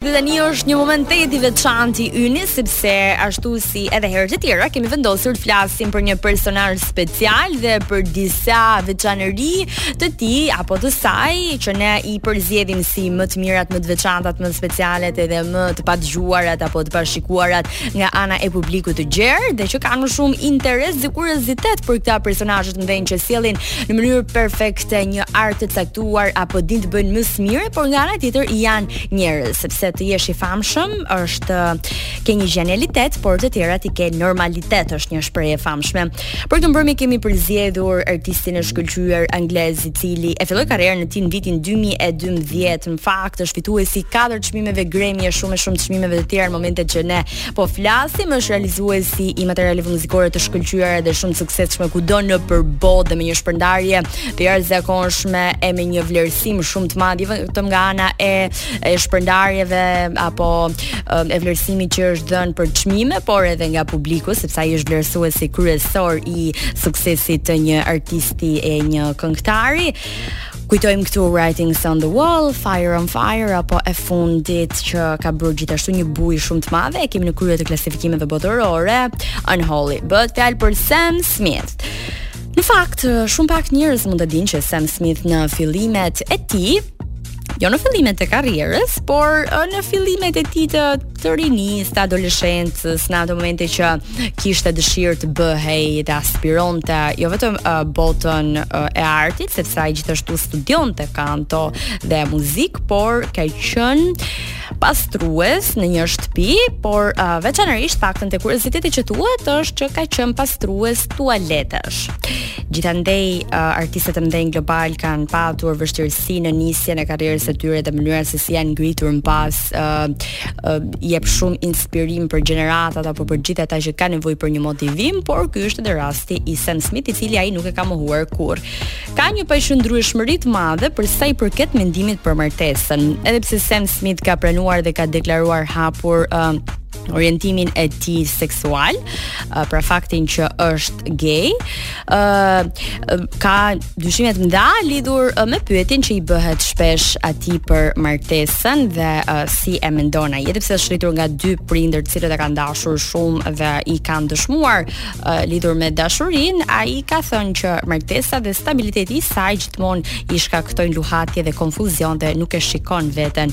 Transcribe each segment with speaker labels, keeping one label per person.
Speaker 1: Dhe tani është një moment tejet i veçantë i yni sepse ashtu si edhe herët e tjera kemi vendosur të flasim për një personazh special dhe për disa veçanëri të tij apo të saj që ne i përzgjedhim si më të mirat, më të veçantat, më të specialet edhe më të padëgjuarat apo të pashikuarat nga ana e publikut të gjerë dhe që kanë më shumë interes dhe kuriozitet për këta personazhe të mëdhenj që sjellin në mënyrë perfekte një art të caktuar apo din të bëjnë më së miri, por nga ana tjetër janë njerëz, sepse të jesh i famshëm është ke një gjenialitet, por të tjerat i ke normalitet, është një shprehje e famshme. Për këtë mbrëmje kemi përzgjedhur artistin e shkëlqyer anglez i cili e filloi karrierën e tij në vitin 2012. Në fakt është fituesi i katër çmimeve Grammy e shumë e shumë çmimeve të tjera në momentet që ne po flasim është realizuesi i materialeve muzikore të shkëlqyera dhe shumë të suksesshme kudo nëpër botë dhe me një shpërndarje të jashtëzakonshme e me një vlerësim shumë të madh jo vetëm nga ana e, e shpërndarjeve apo e vlerësimit që është dhënë për çmime, por edhe nga publiku sepse ai është vlerësuesi kryesor i suksesit të një artisti e një këngëtari. Kujtojmë këtu Writings on the Wall, Fire on Fire apo e fundit që ka bërë gjithashtu një bujë shumë të madhe, e kemi në krye të klasifikimeve botërore, Unholy, bëhet fjalë për Sam Smith. Në fakt, shumë pak njerëz mund të dinë që Sam Smith në fillimet e tij, jo në fillimet e karrierës, por në fillimet e tij të të rinisë, të adoleshencës, në ato momente që kishte dëshirë të bëhej dhe aspironte jo vetëm uh, botën uh, e artit, sepse ai gjithashtu studionte kanto dhe muzikë, por ka qenë pastrues në një shtëpi, por uh, veçanërisht fakti te kurioziteti që thuhet është që ka qenë pastrues tualetesh. Gjithandej uh, artistët e mëdhenj global kanë patur vështirësi në nisjen e karrierës së tyre dhe mënyra se si janë ngritur mpas uh, uh, jep shumë inspirim për gjeneratat apo për gjithë ata që kanë nevojë për një motivim, por ky është edhe rasti i Sam Smith, i cili ai nuk e ka mohuar kurrë. Ka një paqëndrueshmëri të madhe për sa i përket mendimit për martesën, edhe pse Sam Smith ka pranuar dhe ka deklaruar hapur uh, orientimin e tij seksual, uh, për faktin që është gay, ë uh, ka dyshime të mëdha lidhur uh, me pyetjen që i bëhet shpesh atij për martesën dhe uh, si e mendon ai, edhe pse është rritur nga dy prindër të cilët e kanë dashur shumë dhe i kanë dëshmuar uh, lidhur me dashurinë, ai ka thënë që martesa dhe stabiliteti i saj gjithmonë i shkaktojnë luhatje dhe konfuzion dhe nuk e shikon veten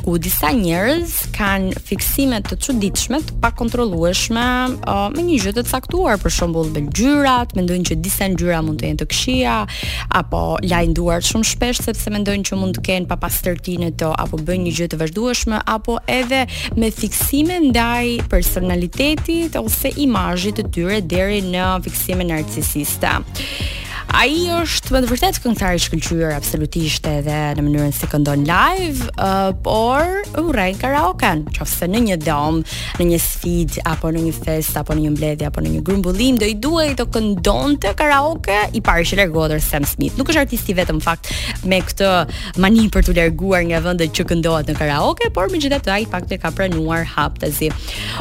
Speaker 1: ku disa njerëz kanë fiksime të çuditshme, të pakontrollueshme, uh, me një gjë të caktuar, për shembull me ngjyrat, mendojnë që disa ngjyra mund të jenë të këqija, apo lajnë duart shumë shpesh sepse mendojnë që mund të kenë papastërti në to apo bëjnë një gjë të vazhdueshme apo edhe me fiksime ndaj personalitetit ose imazhit të tyre deri në fiksime narcisiste. Ai është me të vërtetë këngëtar i shkëlqyer absolutisht edhe në mënyrën si këndon live, uh, por urren karaoken, qoftë se në një dhomë, në një sfidë apo në një festë apo në një mbledhje apo në një grumbullim do i duhej të këndonte karaoke, i pari që largohet është Sam Smith. Nuk është artisti i vetëm në fakt me këtë mani për t'u larguar nga vendet që këndohet karaoke, por megjithatë ai në fakt e ka pranuar haptazi.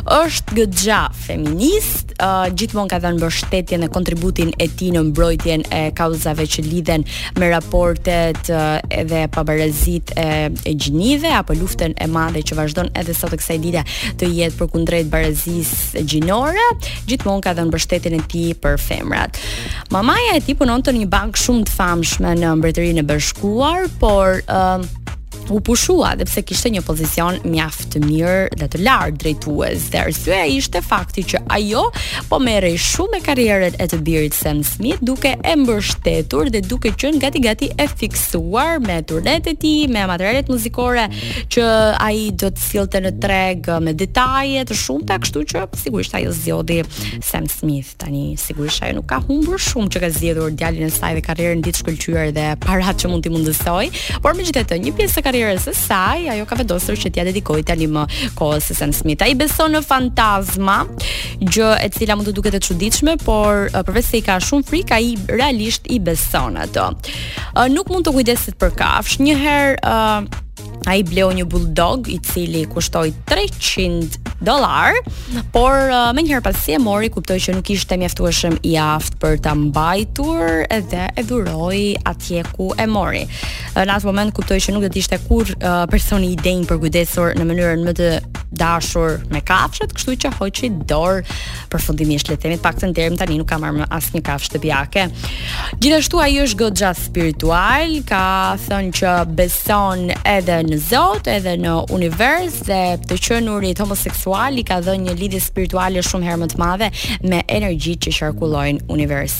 Speaker 1: Është goxha feminist, uh, gjithmonë ka dhënë mbështetjen dhe kontributin e tij në mbrojtjen e kauzave që lidhen me raportet uh, dhe pabarazitë e, e gjinive apo luftën e madhe që vazhdon edhe sot e kësaj dite të jetë për kundrejt barazisë gjinore, gjithmonë ka dhënë mbështetjen e tij për femrat. Mamaja e tij punonte në një bankë shumë të famshme në Mbretërinë e Bashkuar, por uh, u pushua dhe pse kishte një pozicion mjaft të mirë dhe të lartë drejtues. Dhe arsyeja ishte fakti që ajo po merrej shumë me karrierën e të birit Sam Smith duke e mbështetur dhe duke qenë gati gati e fiksuar me turnet e tij, me materialet muzikore që ai do të sillte në treg me detaje të shumta, kështu që sigurisht ajo zgjodhi Sam Smith. Tani sigurisht ajo nuk ka humbur shumë që ka zgjedhur djalin e saj dhe karrierën e tij të shkëlqyer dhe paratë që mund t'i mundësojë, por megjithatë një pjesë e karrierës së saj ajo ka vendosur që t'ia dedikojë tanimë kohës së Sam Smith. Ai beson në fantazma, gjë e cila mund të duket e çuditshme, por përveç se i ka shumë frikë, ai realisht i beson ato. Nuk mund të kujdeset për kafshë. Një herë ai bleu një bulldog i cili kushtoi 300 dollarë, por uh, menjëherë pasi e mori, kuptoi që nuk ishte mjaftueshëm i aftë për ta mbajtur edhe e dhuroi atje ku e mori. Uh, në atë moment kuptoi që nuk do të ishte kurrë uh, personi i denjë për t'u kujdesur në mënyrën më të dashur me kafshët, kështu që hoqi dorë përfundimisht le të themi të paktën deri më tani nuk ka marrë asnjë kafshë shtëpiake. Gjithashtu ai është goxha spiritual, ka thënë që beson edhe në Zot, edhe në univers dhe të qenurit homoseksual i ka dhënë një lidhje spirituale shumë herë më të madhe me energjitë që qarkullojnë në univers.